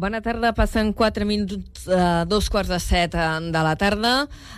Bona tarda, passen 4 minuts, eh, dos quarts de set eh, de la tarda.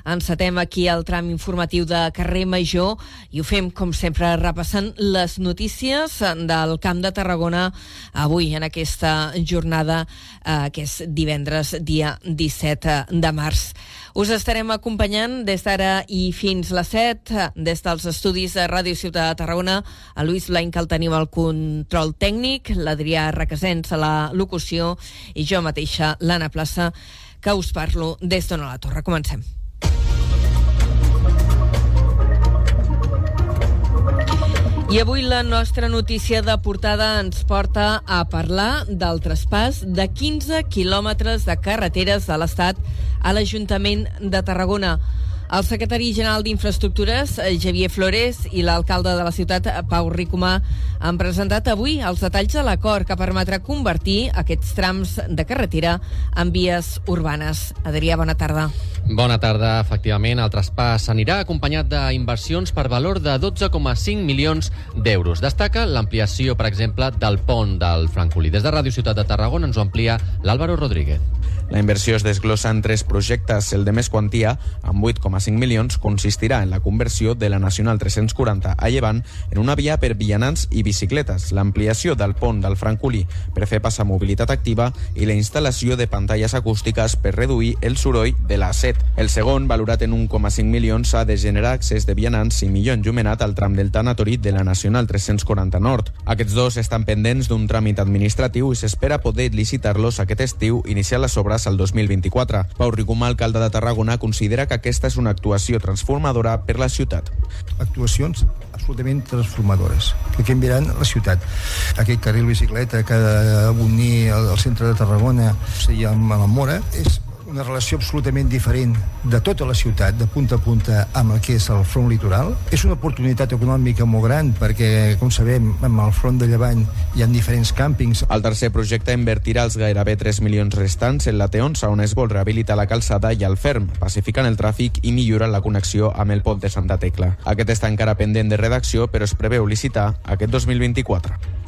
Encetem aquí el tram informatiu de carrer Major i ho fem, com sempre, repassant les notícies del Camp de Tarragona avui, en aquesta jornada eh, que és divendres, dia 17 de març. Us estarem acompanyant des d'ara i fins les 7, des dels estudis de Ràdio Ciutat de Tarragona. A Lluís Blanc el tenim al control tècnic, l'Adrià Requesens a la locució i jo mateixa, l'Anna Plaça, que us parlo des d'on a la Torre. Comencem. I avui la nostra notícia de portada ens porta a parlar del traspàs de 15 quilòmetres de carreteres de l'Estat a l'Ajuntament de Tarragona. El secretari general d'Infraestructures, eh, Javier Flores, i l'alcalde de la ciutat, eh, Pau Ricomà, han presentat avui els detalls de l'acord que permetrà convertir aquests trams de carretera en vies urbanes. Adrià, bona tarda. Bona tarda. Efectivament, el traspàs anirà acompanyat d'inversions per valor de 12,5 milions d'euros. Destaca l'ampliació, per exemple, del pont del Francolí. Des de Ràdio Ciutat de Tarragona ens ho amplia l'Àlvaro Rodríguez. La inversió es desglossa en tres projectes. El de més quantia, amb 8,5 milions, consistirà en la conversió de la Nacional 340 a Llevant en una via per vianants i bicicletes, l'ampliació del pont del Francolí per fer passar mobilitat activa i la instal·lació de pantalles acústiques per reduir el soroll de la set. El segon, valorat en 1,5 milions, ha de generar accés de vianants i millor enllumenat al tram del tanatori de la Nacional 340 Nord. Aquests dos estan pendents d'un tràmit administratiu i s'espera poder licitar-los aquest estiu iniciar les obres al 2024. Pau Ricomà, alcalde de Tarragona, considera que aquesta és una actuació transformadora per la ciutat. Actuacions absolutament transformadores, que canviaran la ciutat. Aquest carril bicicleta que ha d'unir el, el centre de Tarragona i amb la Mora és una relació absolutament diferent de tota la ciutat, de punta a punta, amb el que és el front litoral. És una oportunitat econòmica molt gran perquè, com sabem, amb el front de Llevant hi ha diferents càmpings. El tercer projecte invertirà els gairebé 3 milions restants en la T11, on es vol rehabilitar la calçada i el ferm, pacificant el tràfic i millorant la connexió amb el pont de Santa Tecla. Aquest està encara pendent de redacció, però es preveu licitar aquest 2024.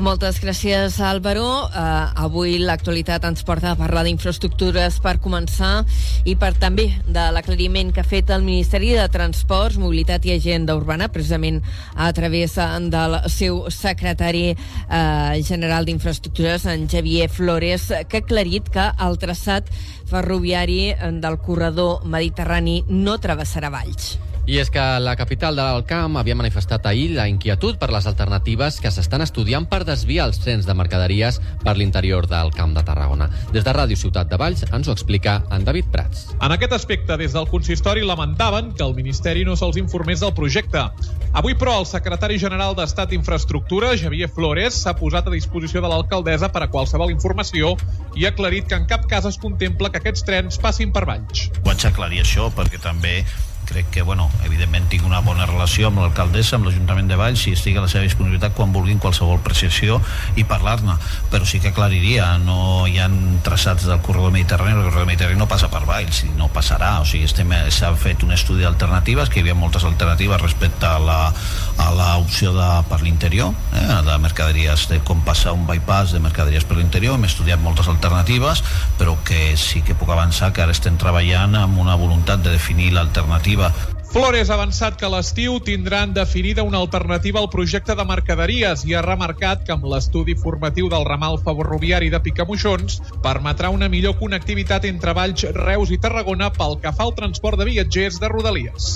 Moltes gràcies, Álvaro. Uh, avui l'actualitat ens porta a parlar d'infraestructures per començar i per també de l'aclariment que ha fet el Ministeri de Transports, Mobilitat i Agenda Urbana, precisament a través del seu secretari uh, general d'Infraestructures, en Javier Flores, que ha aclarit que el traçat ferroviari del corredor mediterrani no travessarà Valls. I és que la capital del camp havia manifestat ahir la inquietud per les alternatives que s'estan estudiant per desviar els trens de mercaderies per l'interior del camp de Tarragona. Des de Ràdio Ciutat de Valls ens ho explica en David Prats. En aquest aspecte, des del consistori lamentaven que el Ministeri no se'ls informés del projecte. Avui, però, el secretari general d'Estat d'Infraestructura, Javier Flores, s'ha posat a disposició de l'alcaldessa per a qualsevol informació i ha aclarit que en cap cas es contempla que aquests trens passin per Valls. Vaig aclarir això perquè també crec que, bueno, evidentment tinc una bona relació amb l'alcaldessa, amb l'Ajuntament de Valls i estic a la seva disponibilitat quan vulguin qualsevol precisió i parlar-ne, però sí que aclariria no hi han traçats del corredor mediterrani, el corredor mediterrani no passa per Valls i no passarà, o sigui, s'ha fet un estudi d'alternatives, que hi havia moltes alternatives respecte a la, a l'opció de, per l'interior, eh, de mercaderies, de com passar un bypass de mercaderies per l'interior, hem estudiat moltes alternatives, però que sí que puc avançar que ara estem treballant amb una voluntat de definir l'alternativa Flores ha avançat que l'estiu tindran definida una alternativa al projecte de mercaderies i ha remarcat que amb l'estudi formatiu del ramal ferroviari de Picamoixons permetrà una millor connectivitat entre Valls, Reus i Tarragona pel que fa al transport de viatgers de Rodalies.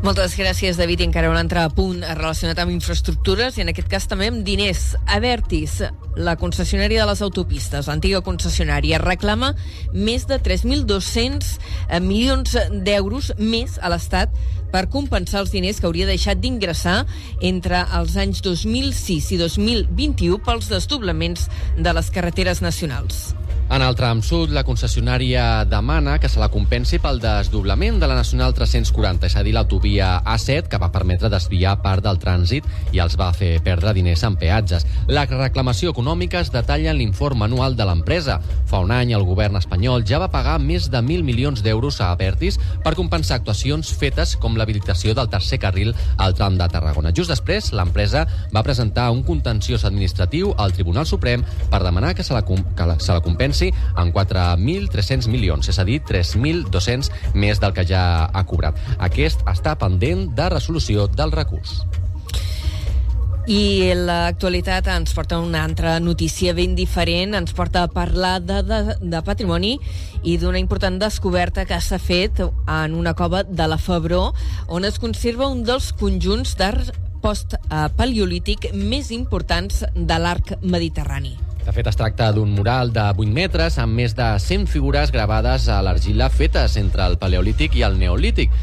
Moltes gràcies, David. I encara un altre punt relacionat amb infraestructures i en aquest cas també amb diners. Avertis, la concessionària de les autopistes, l'antiga concessionària, reclama més de 3.200 eh, milions d'euros més a l'Estat per compensar els diners que hauria deixat d'ingressar entre els anys 2006 i 2021 pels desdoblaments de les carreteres nacionals. En el tram sud, la concessionària demana que se la compensi pel desdoblament de la Nacional 340, és a dir, l'autovia A7, que va permetre desviar part del trànsit i els va fer perdre diners en peatges. La reclamació econòmica es detalla en l'informe anual de l'empresa. Fa un any, el govern espanyol ja va pagar més de 1.000 milions d'euros a Avertis per compensar actuacions fetes com l'habilitació del tercer carril al tram de Tarragona. Just després, l'empresa va presentar un contenciós administratiu al Tribunal Suprem per demanar que se la, que se la compensi benefici en 4.300 milions, és a dir, 3.200 més del que ja ha cobrat. Aquest està pendent de resolució del recurs. I l'actualitat ens porta una altra notícia ben diferent, ens porta a parlar de, de, de patrimoni i d'una important descoberta que s'ha fet en una cova de la Febró, on es conserva un dels conjunts d'art post-paleolític més importants de l'arc mediterrani. De fet, es tracta d'un mural de 8 metres amb més de 100 figures gravades a l'argila fetes entre el Paleolític i el Neolític.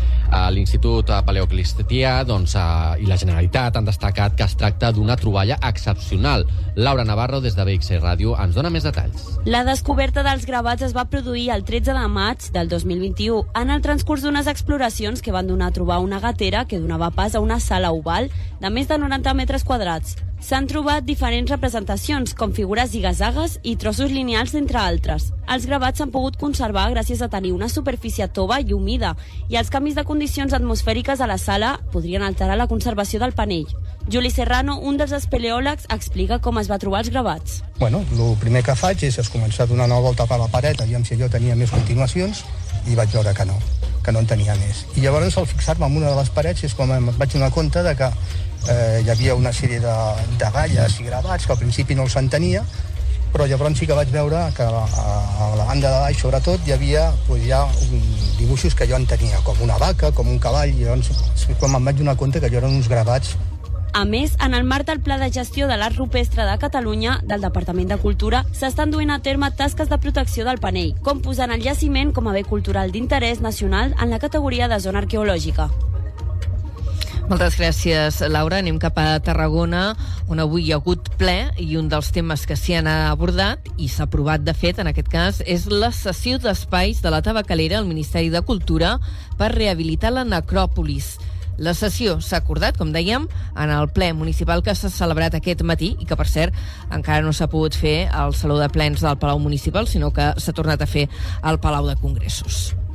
L'Institut Paleoclistià doncs, i la Generalitat han destacat que es tracta d'una troballa excepcional. Laura Navarro, des de BXC Ràdio, ens dona més detalls. La descoberta dels gravats es va produir el 13 de maig del 2021 en el transcurs d'unes exploracions que van donar a trobar una gatera que donava pas a una sala oval de més de 90 metres quadrats. S'han trobat diferents representacions, com figures zigazagues i trossos lineals, entre altres. Els gravats s'han pogut conservar gràcies a tenir una superfície tova i humida, i els canvis de condicions atmosfèriques a la sala podrien alterar la conservació del panell. Juli Serrano, un dels espeleòlegs, explica com es va trobar els gravats. Bueno, el primer que faig és, és començar a donar una volta per la paret, aviam si allò tenia més continuacions, i vaig veure que no, que no en tenia més. I llavors, al fixar-me en una de les parets, és quan em vaig donar compte de que eh, hi havia una sèrie de, de galles i gravats que al principi no els entenia, però llavors sí que vaig veure que a, a la banda de baix, sobretot, hi havia pues, ja un, dibuixos que jo entenia, com una vaca, com un cavall, i llavors quan me'n vaig donar compte que allò eren uns gravats a més, en el marc del Pla de Gestió de l'Art Rupestre de Catalunya, del Departament de Cultura, s'estan duent a terme tasques de protecció del panell, com posant el jaciment com a bé cultural d'interès nacional en la categoria de zona arqueològica. Moltes gràcies, Laura. Anem cap a Tarragona, on avui hi ha hagut ple i un dels temes que s'hi han abordat i s'ha aprovat, de fet, en aquest cas, és la cessió d'espais de la tabacalera al Ministeri de Cultura per rehabilitar la necròpolis. La sessió s'ha acordat, com dèiem, en el ple municipal que s'ha celebrat aquest matí i que, per cert, encara no s'ha pogut fer al Saló de Plens del Palau Municipal, sinó que s'ha tornat a fer al Palau de Congressos.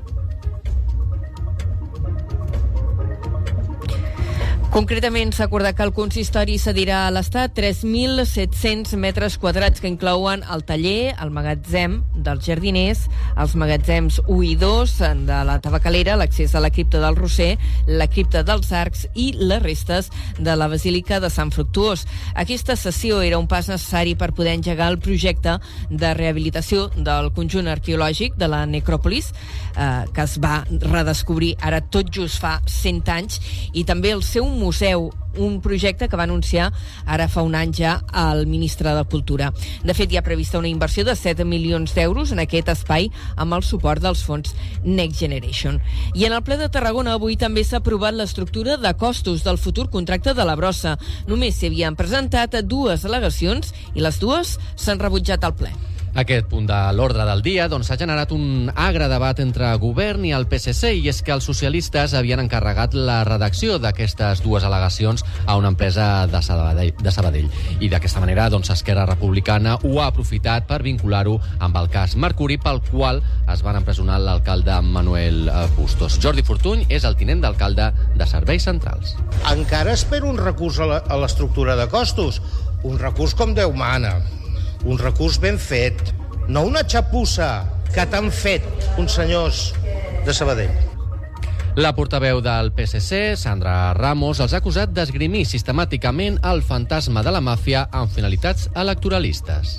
Concretament, s'ha acordat que el consistori cedirà a l'Estat 3.700 metres quadrats que inclouen el taller, el magatzem dels jardiners, els magatzems 1 i 2 de la tabacalera, l'accés a la cripta del Roser, la cripta dels Arcs i les restes de la Basílica de Sant Fructuós. Aquesta sessió era un pas necessari per poder engegar el projecte de rehabilitació del conjunt arqueològic de la necròpolis, eh, que es va redescobrir ara tot just fa 100 anys, i també el seu un projecte que va anunciar ara fa un any ja el ministre de Cultura. De fet, hi ha prevista una inversió de 7 milions d'euros en aquest espai amb el suport dels fons Next Generation. I en el ple de Tarragona avui també s'ha aprovat l'estructura de costos del futur contracte de la brossa. Només s'hi havien presentat dues al·legacions i les dues s'han rebutjat al ple. Aquest punt de l'ordre del dia doncs, ha generat un agre debat entre govern i el PSC i és que els socialistes havien encarregat la redacció d'aquestes dues al·legacions a una empresa de Sabadell. De Sabadell. I d'aquesta manera doncs, Esquerra Republicana ho ha aprofitat per vincular-ho amb el cas Mercuri pel qual es van empresonar l'alcalde Manuel eh, Bustos. Jordi Fortuny és el tinent d'alcalde de Serveis Centrals. Encara espero un recurs a l'estructura de costos, un recurs com Déu mana un recurs ben fet, no una xapussa que t'han fet uns senyors de Sabadell. La portaveu del PSC, Sandra Ramos, els ha acusat d'esgrimir sistemàticament el fantasma de la màfia amb finalitats electoralistes.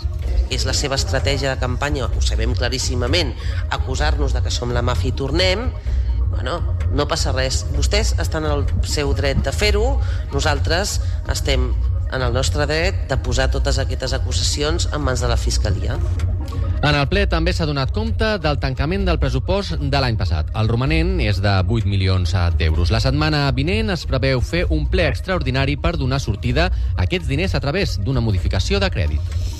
És la seva estratègia de campanya, ho sabem claríssimament, acusar-nos de que som la màfia i tornem, bueno, no passa res. Vostès estan al seu dret de fer-ho, nosaltres estem en el nostre dret de posar totes aquestes acusacions en mans de la Fiscalia. En el ple també s'ha donat compte del tancament del pressupost de l'any passat. El romanent és de 8 milions d'euros. La setmana vinent es preveu fer un ple extraordinari per donar sortida a aquests diners a través d'una modificació de crèdit.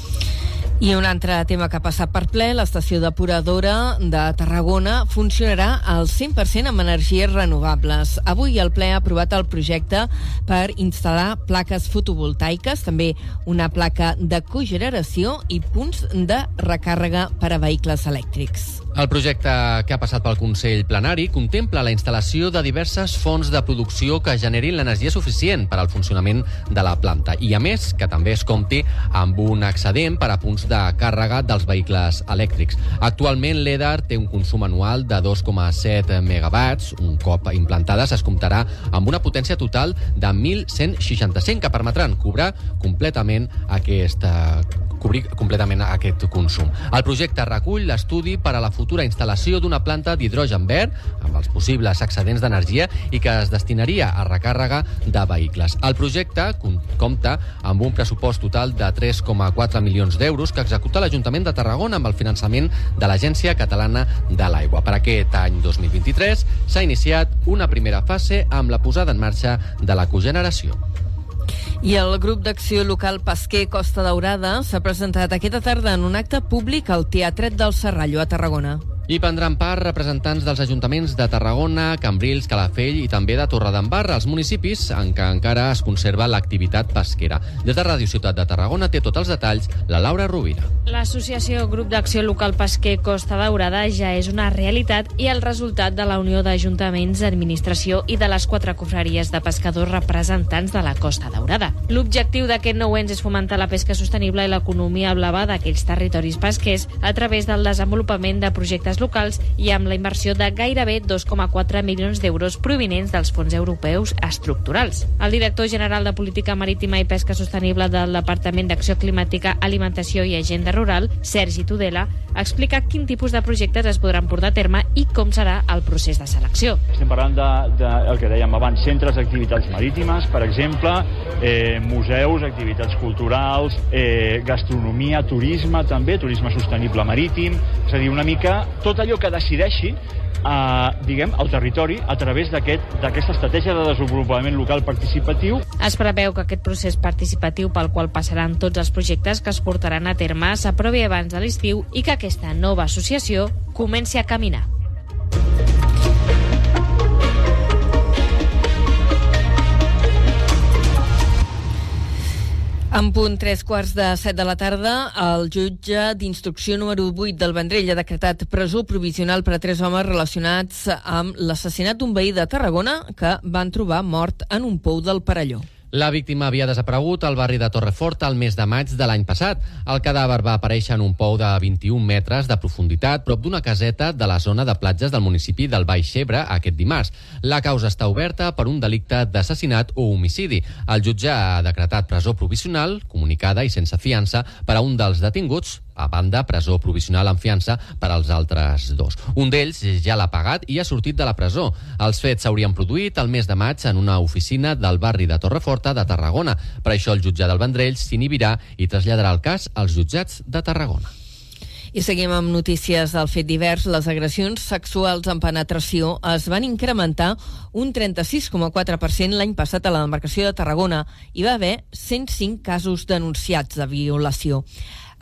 I un altre tema que ha passat per ple, l'estació depuradora de Tarragona funcionarà al 100% amb energies renovables. Avui el ple ha aprovat el projecte per instal·lar plaques fotovoltaiques, també una placa de cogeneració i punts de recàrrega per a vehicles elèctrics. El projecte que ha passat pel Consell Plenari contempla la instal·lació de diverses fonts de producció que generin l'energia suficient per al funcionament de la planta i, a més, que també es compti amb un excedent per a punts de càrrega dels vehicles elèctrics. Actualment, l'EDAR té un consum anual de 2,7 megawatts. Un cop implantada, es comptarà amb una potència total de 1.165 que permetran cobrar completament aquesta cobrir completament aquest consum. El projecte recull l'estudi per a la futura instal·lació d'una planta d'hidrogen verd amb els possibles excedents d'energia i que es destinaria a recàrrega de vehicles. El projecte compta amb un pressupost total de 3,4 milions d'euros que executa l'Ajuntament de Tarragona amb el finançament de l'Agència Catalana de l'Aigua. Per aquest any 2023 s'ha iniciat una primera fase amb la posada en marxa de la cogeneració. I el grup d'acció local Pesquer Costa Daurada s'ha presentat aquesta tarda en un acte públic al Teatret del Serrallo a Tarragona. Hi prendran part representants dels ajuntaments de Tarragona, Cambrils, Calafell i també de Torredembarra, els municipis en què encara es conserva l'activitat pesquera. Des de Ràdio Ciutat de Tarragona té tots els detalls la Laura Rovira. L'associació Grup d'Acció Local Pesquer Costa Daurada ja és una realitat i el resultat de la unió d'ajuntaments, administració i de les quatre cofreries de pescadors representants de la Costa Daurada. L'objectiu d'aquest nou ens és fomentar la pesca sostenible i l'economia blava d'aquells territoris pesquers a través del desenvolupament de projectes locals i amb la inversió de gairebé 2,4 milions d'euros provinents dels fons europeus estructurals. El director general de Política Marítima i Pesca Sostenible del Departament d'Acció Climàtica, Alimentació i Agenda Rural, Sergi Tudela, explica quin tipus de projectes es podran portar a terme i com serà el procés de selecció. Estem parlant de, de el que dèiem abans, centres d'activitats marítimes, per exemple, eh, museus, activitats culturals, eh, gastronomia, turisme també, turisme sostenible marítim, és a dir, una mica tot allò que decideixi eh, diguem, el territori a través d'aquesta aquest, estratègia de desenvolupament local participatiu. Es preveu que aquest procés participatiu pel qual passaran tots els projectes que es portaran a terme s'aprovi abans de l'estiu i que aquesta nova associació comenci a caminar. En punt tres quarts de set de la tarda, el jutge d'instrucció número 8 del Vendrell ha decretat presó provisional per a tres homes relacionats amb l'assassinat d'un veí de Tarragona que van trobar mort en un pou del Parelló. La víctima havia desaparegut al barri de Torrefort el mes de maig de l'any passat. El cadàver va aparèixer en un pou de 21 metres de profunditat prop d'una caseta de la zona de platges del municipi del Baix Ebre aquest dimarts. La causa està oberta per un delicte d'assassinat o homicidi. El jutge ha decretat presó provisional, comunicada i sense fiança per a un dels detinguts, a banda, presó provisional en fiança per als altres dos. Un d'ells ja l'ha pagat i ha sortit de la presó. Els fets s'haurien produït el mes de maig en una oficina del barri de Torreforta de Tarragona. Per això el jutge del Vendrell s'inhibirà i traslladarà el cas als jutjats de Tarragona. I seguim amb notícies del fet divers. Les agressions sexuals en penetració es van incrementar un 36,4% l'any passat a la demarcació de Tarragona. Hi va haver 105 casos denunciats de violació.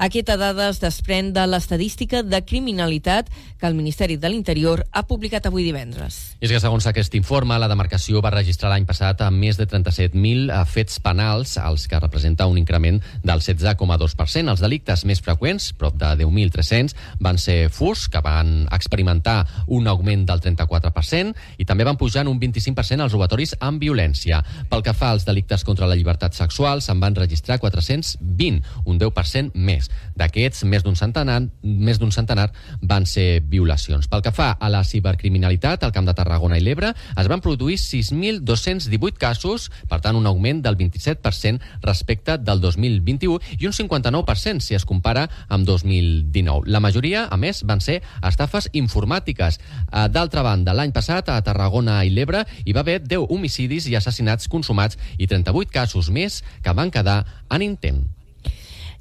Aquesta dada es desprèn de l'estadística de criminalitat que el Ministeri de l'Interior ha publicat avui divendres. És que, segons aquest informe, la demarcació va registrar l'any passat més de 37.000 fets penals, els que representa un increment del 16,2%. Els delictes més freqüents, prop de 10.300, van ser furs, que van experimentar un augment del 34%, i també van pujar en un 25% els robatoris amb violència. Pel que fa als delictes contra la llibertat sexual, se'n van registrar 420, un 10% més. D'aquests, més d'un centenar, més d'un centenar van ser violacions. Pel que fa a la cibercriminalitat, al Camp de Tarragona i l'Ebre, es van produir 6.218 casos, per tant, un augment del 27% respecte del 2021 i un 59% si es compara amb 2019. La majoria, a més, van ser estafes informàtiques. Eh, d'altra banda, l'any passat, a Tarragona i l'Ebre, hi va haver 10 homicidis i assassinats consumats i 38 casos més que van quedar en intent.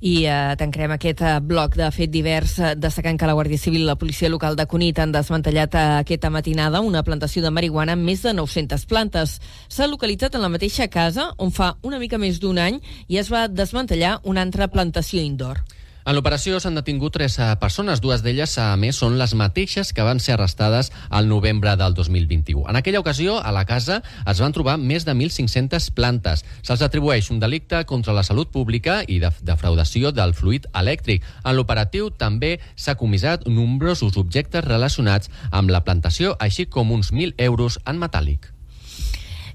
I eh, tancarem aquest eh, bloc de fet divers eh, destacant que la Guàrdia Civil i la policia local de Cunit han desmantellat eh, aquesta matinada una plantació de marihuana amb més de 900 plantes. S'ha localitzat en la mateixa casa on fa una mica més d'un any i es va desmantellar una altra plantació indoor. En l'operació s'han detingut tres eh, persones, dues d'elles, a més, són les mateixes que van ser arrestades al novembre del 2021. En aquella ocasió, a la casa, es van trobar més de 1.500 plantes. Se'ls atribueix un delicte contra la salut pública i de defraudació del fluid elèctric. En l'operatiu també s'ha comissat nombrosos objectes relacionats amb la plantació, així com uns 1.000 euros en metàl·lic.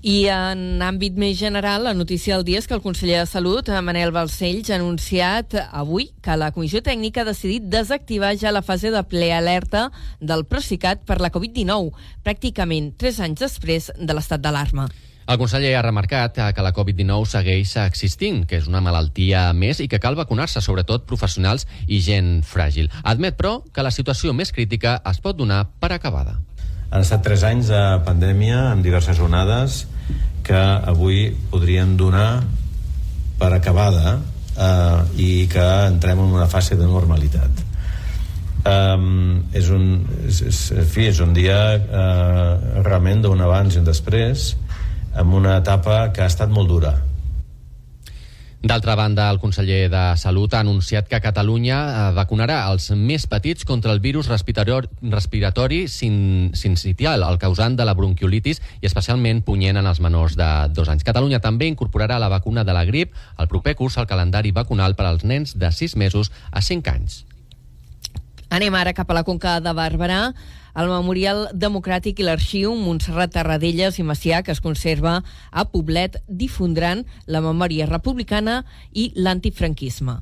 I en àmbit més general, la notícia del dia és que el conseller de Salut, Manel Balcells, ha anunciat avui que la Comissió Tècnica ha decidit desactivar ja la fase de ple alerta del Procicat per la Covid-19, pràcticament tres anys després de l'estat d'alarma. El conseller ha remarcat que la Covid-19 segueix existint, que és una malaltia més i que cal vacunar-se, sobretot professionals i gent fràgil. Admet, però, que la situació més crítica es pot donar per acabada. Han estat tres anys de pandèmia amb diverses onades que avui podríem donar per acabada eh, i que entrem en una fase de normalitat. Um, és, un, és, és, en fi, és un dia uh, realment d'un abans i un després amb una etapa que ha estat molt dura D'altra banda, el conseller de Salut ha anunciat que Catalunya eh, vacunarà els més petits contra el virus respiratori, sin, sincitial, el causant de la bronquiolitis i especialment punyent en els menors de dos anys. Catalunya també incorporarà la vacuna de la grip al proper curs al calendari vacunal per als nens de 6 mesos a 5 anys. Anem ara cap a la Conca de Barberà el Memorial Democràtic i l'Arxiu Montserrat Tarradellas i Macià, que es conserva a Poblet, difondran la memòria republicana i l'antifranquisme.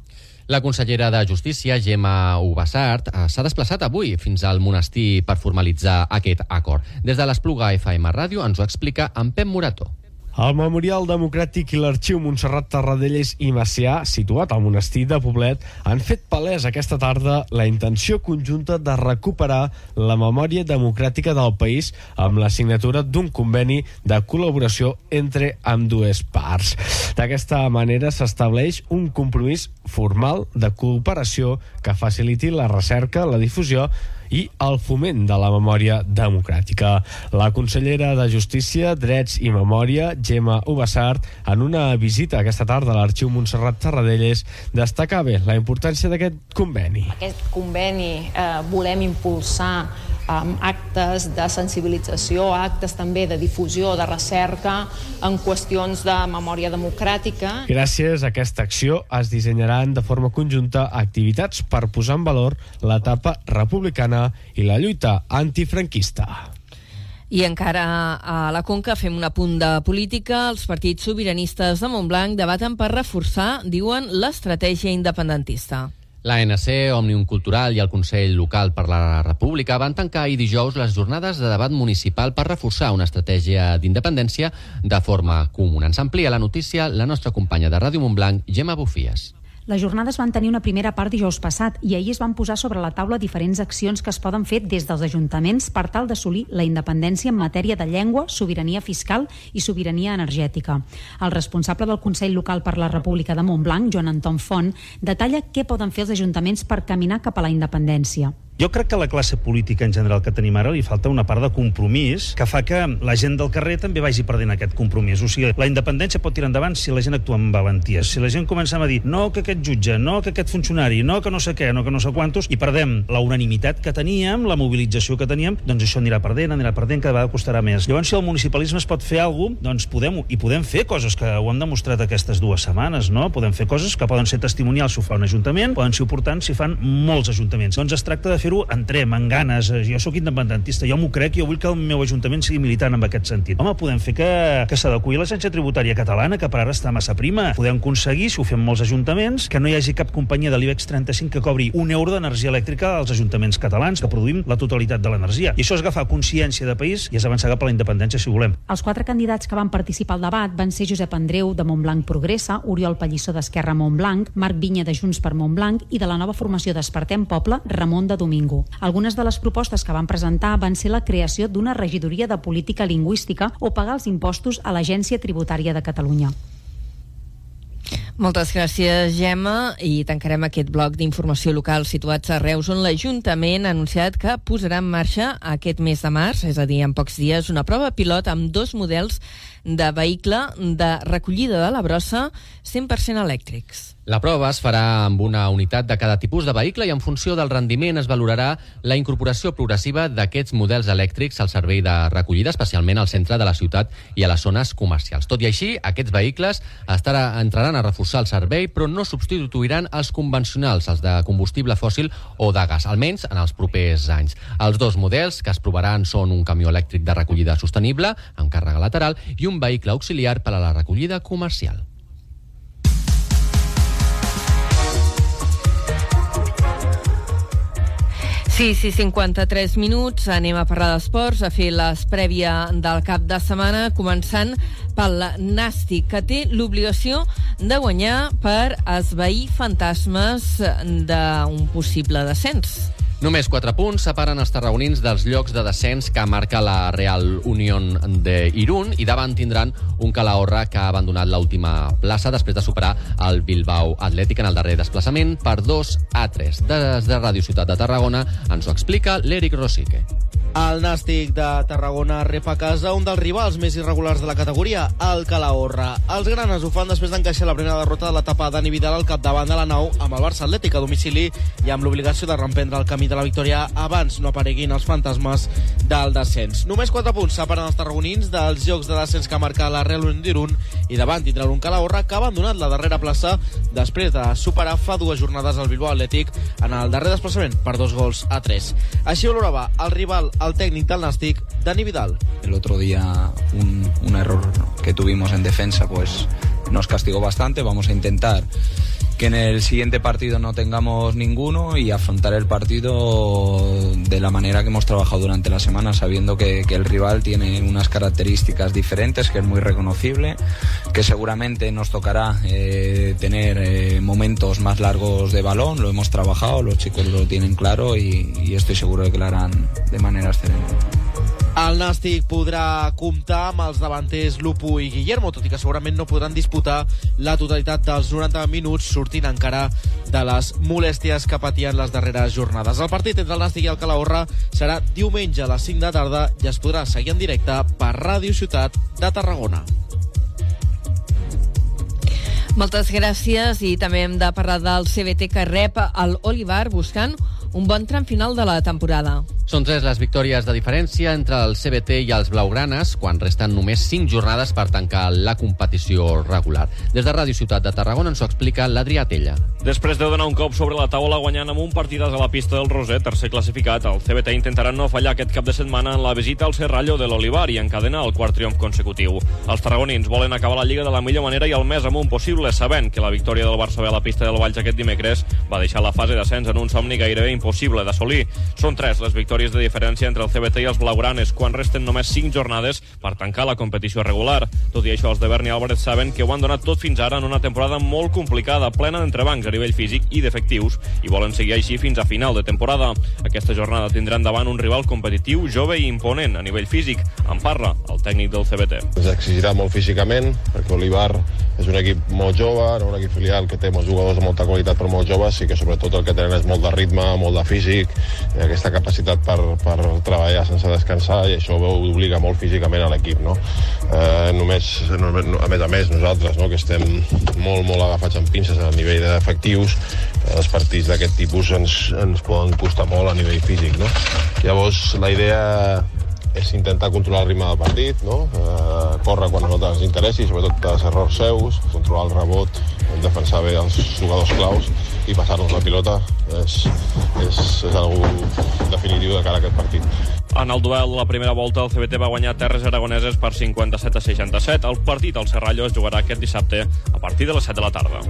La consellera de Justícia, Gemma Ubassart, eh, s'ha desplaçat avui fins al monestir per formalitzar aquest acord. Des de l'Espluga FM Ràdio ens ho explica en Pep Morató. El Memorial Democràtic i l'Arxiu Montserrat Tarradellas i Macià, situat al monestir de Poblet, han fet palès aquesta tarda la intenció conjunta de recuperar la memòria democràtica del país amb la signatura d'un conveni de col·laboració entre amb dues parts. D'aquesta manera s'estableix un compromís formal de cooperació que faciliti la recerca, la difusió i el foment de la memòria democràtica. La consellera de Justícia, Drets i Memòria, Gemma Ubassart, en una visita aquesta tarda a l'Arxiu Montserrat Tarradellas, destacava la importància d'aquest conveni. Aquest conveni eh, volem impulsar amb actes de sensibilització, actes també de difusió, de recerca en qüestions de memòria democràtica. Gràcies a aquesta acció es dissenyaran de forma conjunta activitats per posar en valor l'etapa republicana i la lluita antifranquista. I encara a la Conca fem un apunt de política. Els partits sobiranistes de Montblanc debaten per reforçar, diuen, l'estratègia independentista. L'ANC, Òmnium Cultural i el Consell Local per la República van tancar ahir dijous les jornades de debat municipal per reforçar una estratègia d'independència de forma comuna. Ens amplia la notícia la nostra companya de Ràdio Montblanc, Gemma Bufies. Les jornades van tenir una primera part dijous passat i ahir es van posar sobre la taula diferents accions que es poden fer des dels ajuntaments per tal d'assolir la independència en matèria de llengua, sobirania fiscal i sobirania energètica. El responsable del Consell Local per la República de Montblanc, Joan Anton Font, detalla què poden fer els ajuntaments per caminar cap a la independència. Jo crec que la classe política en general que tenim ara li falta una part de compromís que fa que la gent del carrer també vagi perdent aquest compromís. O sigui, la independència pot tirar endavant si la gent actua amb valentia. Si la gent comença a dir no que aquest jutge, no que aquest funcionari, no que no sé què, no que no sé quantos, i perdem la unanimitat que teníem, la mobilització que teníem, doncs això anirà perdent, anirà perdent, cada vegada costarà més. Llavors, si el municipalisme es pot fer alguna cosa, doncs podem, i podem fer coses que ho hem demostrat aquestes dues setmanes, no? Podem fer coses que poden ser testimonials si ho fa un ajuntament, poden ser importants si fan molts ajuntaments. Doncs es tracta de fer-ho, entrem, amb ganes, eh, jo sóc independentista, jo m'ho crec, jo vull que el meu ajuntament sigui militant en aquest sentit. Home, podem fer que, que s'adequi l'agència tributària catalana, que per ara està massa prima. Podem aconseguir, si ho fem molts ajuntaments, que no hi hagi cap companyia de l'IBEX 35 que cobri un euro d'energia elèctrica als ajuntaments catalans, que produïm la totalitat de l'energia. I això és agafar consciència de país i és avançar cap a la independència, si volem. Els quatre candidats que van participar al debat van ser Josep Andreu, de Montblanc Progressa, Oriol Pallissó d'Esquerra Montblanc, Marc Vinya de Junts per Montblanc i de la nova formació Despertem Poble, Ramon de Domingo. Algunes de les propostes que van presentar van ser la creació d'una regidoria de política lingüística o pagar els impostos a l'Agència Tributària de Catalunya. Moltes gràcies, Gemma. I tancarem aquest bloc d'informació local situats a Reus, on l'Ajuntament ha anunciat que posarà en marxa aquest mes de març, és a dir, en pocs dies, una prova pilot amb dos models de vehicle de recollida de la brossa 100% elèctrics. La prova es farà amb una unitat de cada tipus de vehicle i en funció del rendiment es valorarà la incorporació progressiva d'aquests models elèctrics al servei de recollida, especialment al centre de la ciutat i a les zones comercials. Tot i així, aquests vehicles estarà, entraran a reforçar el servei, però no substituiran els convencionals, els de combustible fòssil o de gas, almenys en els propers anys. Els dos models que es provaran són un camió elèctric de recollida sostenible, amb càrrega lateral, i un vehicle auxiliar per a la recollida comercial. Sí, sí, 53 minuts. Anem a parlar d'esports, a fer les prèvia del cap de setmana, començant pel Nàstic, que té l'obligació de guanyar per esvair fantasmes d'un possible descens. Només 4 punts separen els tarragonins dels llocs de descens que marca la Real Unión de Irún i davant tindran un Calahorra que ha abandonat l'última plaça després de superar el Bilbao Atlètic en el darrer desplaçament per 2 a 3. Des de Ràdio Ciutat de Tarragona ens ho explica l'Eric Rosique. El Nàstic de Tarragona rep a casa un dels rivals més irregulars de la categoria, el Calahorra. Els granes ho fan després d'encaixar la primera derrota de l'etapa Dani Vidal al capdavant de la nou amb el Barça Atlètic a domicili i amb l'obligació de reemprendre el camí de la victòria abans no apareguin els fantasmes del descens. Només 4 punts separen els tarragonins dels jocs de descens que marca la Real Unión i davant tindrà un Calahorra que ha abandonat la darrera plaça després de superar fa dues jornades el Bilbao Atlètic en el darrer desplaçament per dos gols a 3. Així valorava el rival al técnico del Nastic, Dani Vidal. El otro día un, un error que tuvimos en defensa pues nos castigó bastante. Vamos a intentar que en el siguiente partido no tengamos ninguno y afrontar el partido de la manera que hemos trabajado durante la semana, sabiendo que, el rival tiene unas características diferentes, que es muy reconocible, que seguramente nos tocará eh, tener eh, momentos más largos de balón, lo hemos trabajado, los chicos lo tienen claro y estoy seguro de que lo harán de manera excelente. El Nàstic podrà comptar amb els davanters Lupu i Guillermo, tot i que segurament no podran disputar la totalitat dels 90 minuts, sortint encara de les molèsties que patien les darreres jornades. El partit entre el Nàstic i el Calahorra serà diumenge a les 5 de tarda i es podrà seguir en directe per Ràdio Ciutat de Tarragona. Moltes gràcies i també hem de parlar del CBT que rep el Olivar buscant un bon tram final de la temporada. Són tres les victòries de diferència entre el CBT i els blaugranes, quan resten només cinc jornades per tancar la competició regular. Des de Ràdio Ciutat de Tarragona ens ho explica l'Adrià Tella. Després de donar un cop sobre la taula guanyant amb un partidàs a la pista del Roser, tercer classificat, el CBT intentarà no fallar aquest cap de setmana en la visita al Serrallo de l'Olivar i encadenar el quart triomf consecutiu. Els tarragonins volen acabar la Lliga de la millor manera i el més amunt possible, sabent que la victòria del Barça a la pista del Valls aquest dimecres va deixar la fase d'ascens en un somni gairebé impossible d'assolir. Són tres les victòries de diferència entre el CBT i els blaugranes, quan resten només 5 jornades per tancar la competició regular. Tot i això, els de Berni Álvarez saben que ho han donat tot fins ara en una temporada molt complicada, plena d'entrebancs a nivell físic i d'efectius, i volen seguir així fins a final de temporada. Aquesta jornada tindran davant un rival competitiu, jove i imponent a nivell físic. En parla el tècnic del CBT. Ens exigirà molt físicament, perquè Olivar és un equip molt jove, un equip filial que té molts jugadors de molta qualitat però molt joves i que sobretot el que tenen és molt de ritme, molt de físic, aquesta capacitat per, per treballar sense descansar i això obliga molt físicament a l'equip, no? Eh, només, a més a més, nosaltres, no?, que estem molt, molt agafats amb pinces a nivell d'efectius, els partits d'aquest tipus ens, ens poden costar molt a nivell físic, no? Llavors, la idea és intentar controlar el ritme del partit, no? eh, córrer quan no ens interessi, sobretot els errors seus, controlar el rebot, defensar bé els jugadors claus i passar-nos la pilota és, és, és algo definitiu de cara a aquest partit. En el duel la primera volta, el CBT va guanyar Terres Aragoneses per 57 a 67. El partit al Serrallo es jugarà aquest dissabte a partir de les 7 de la tarda.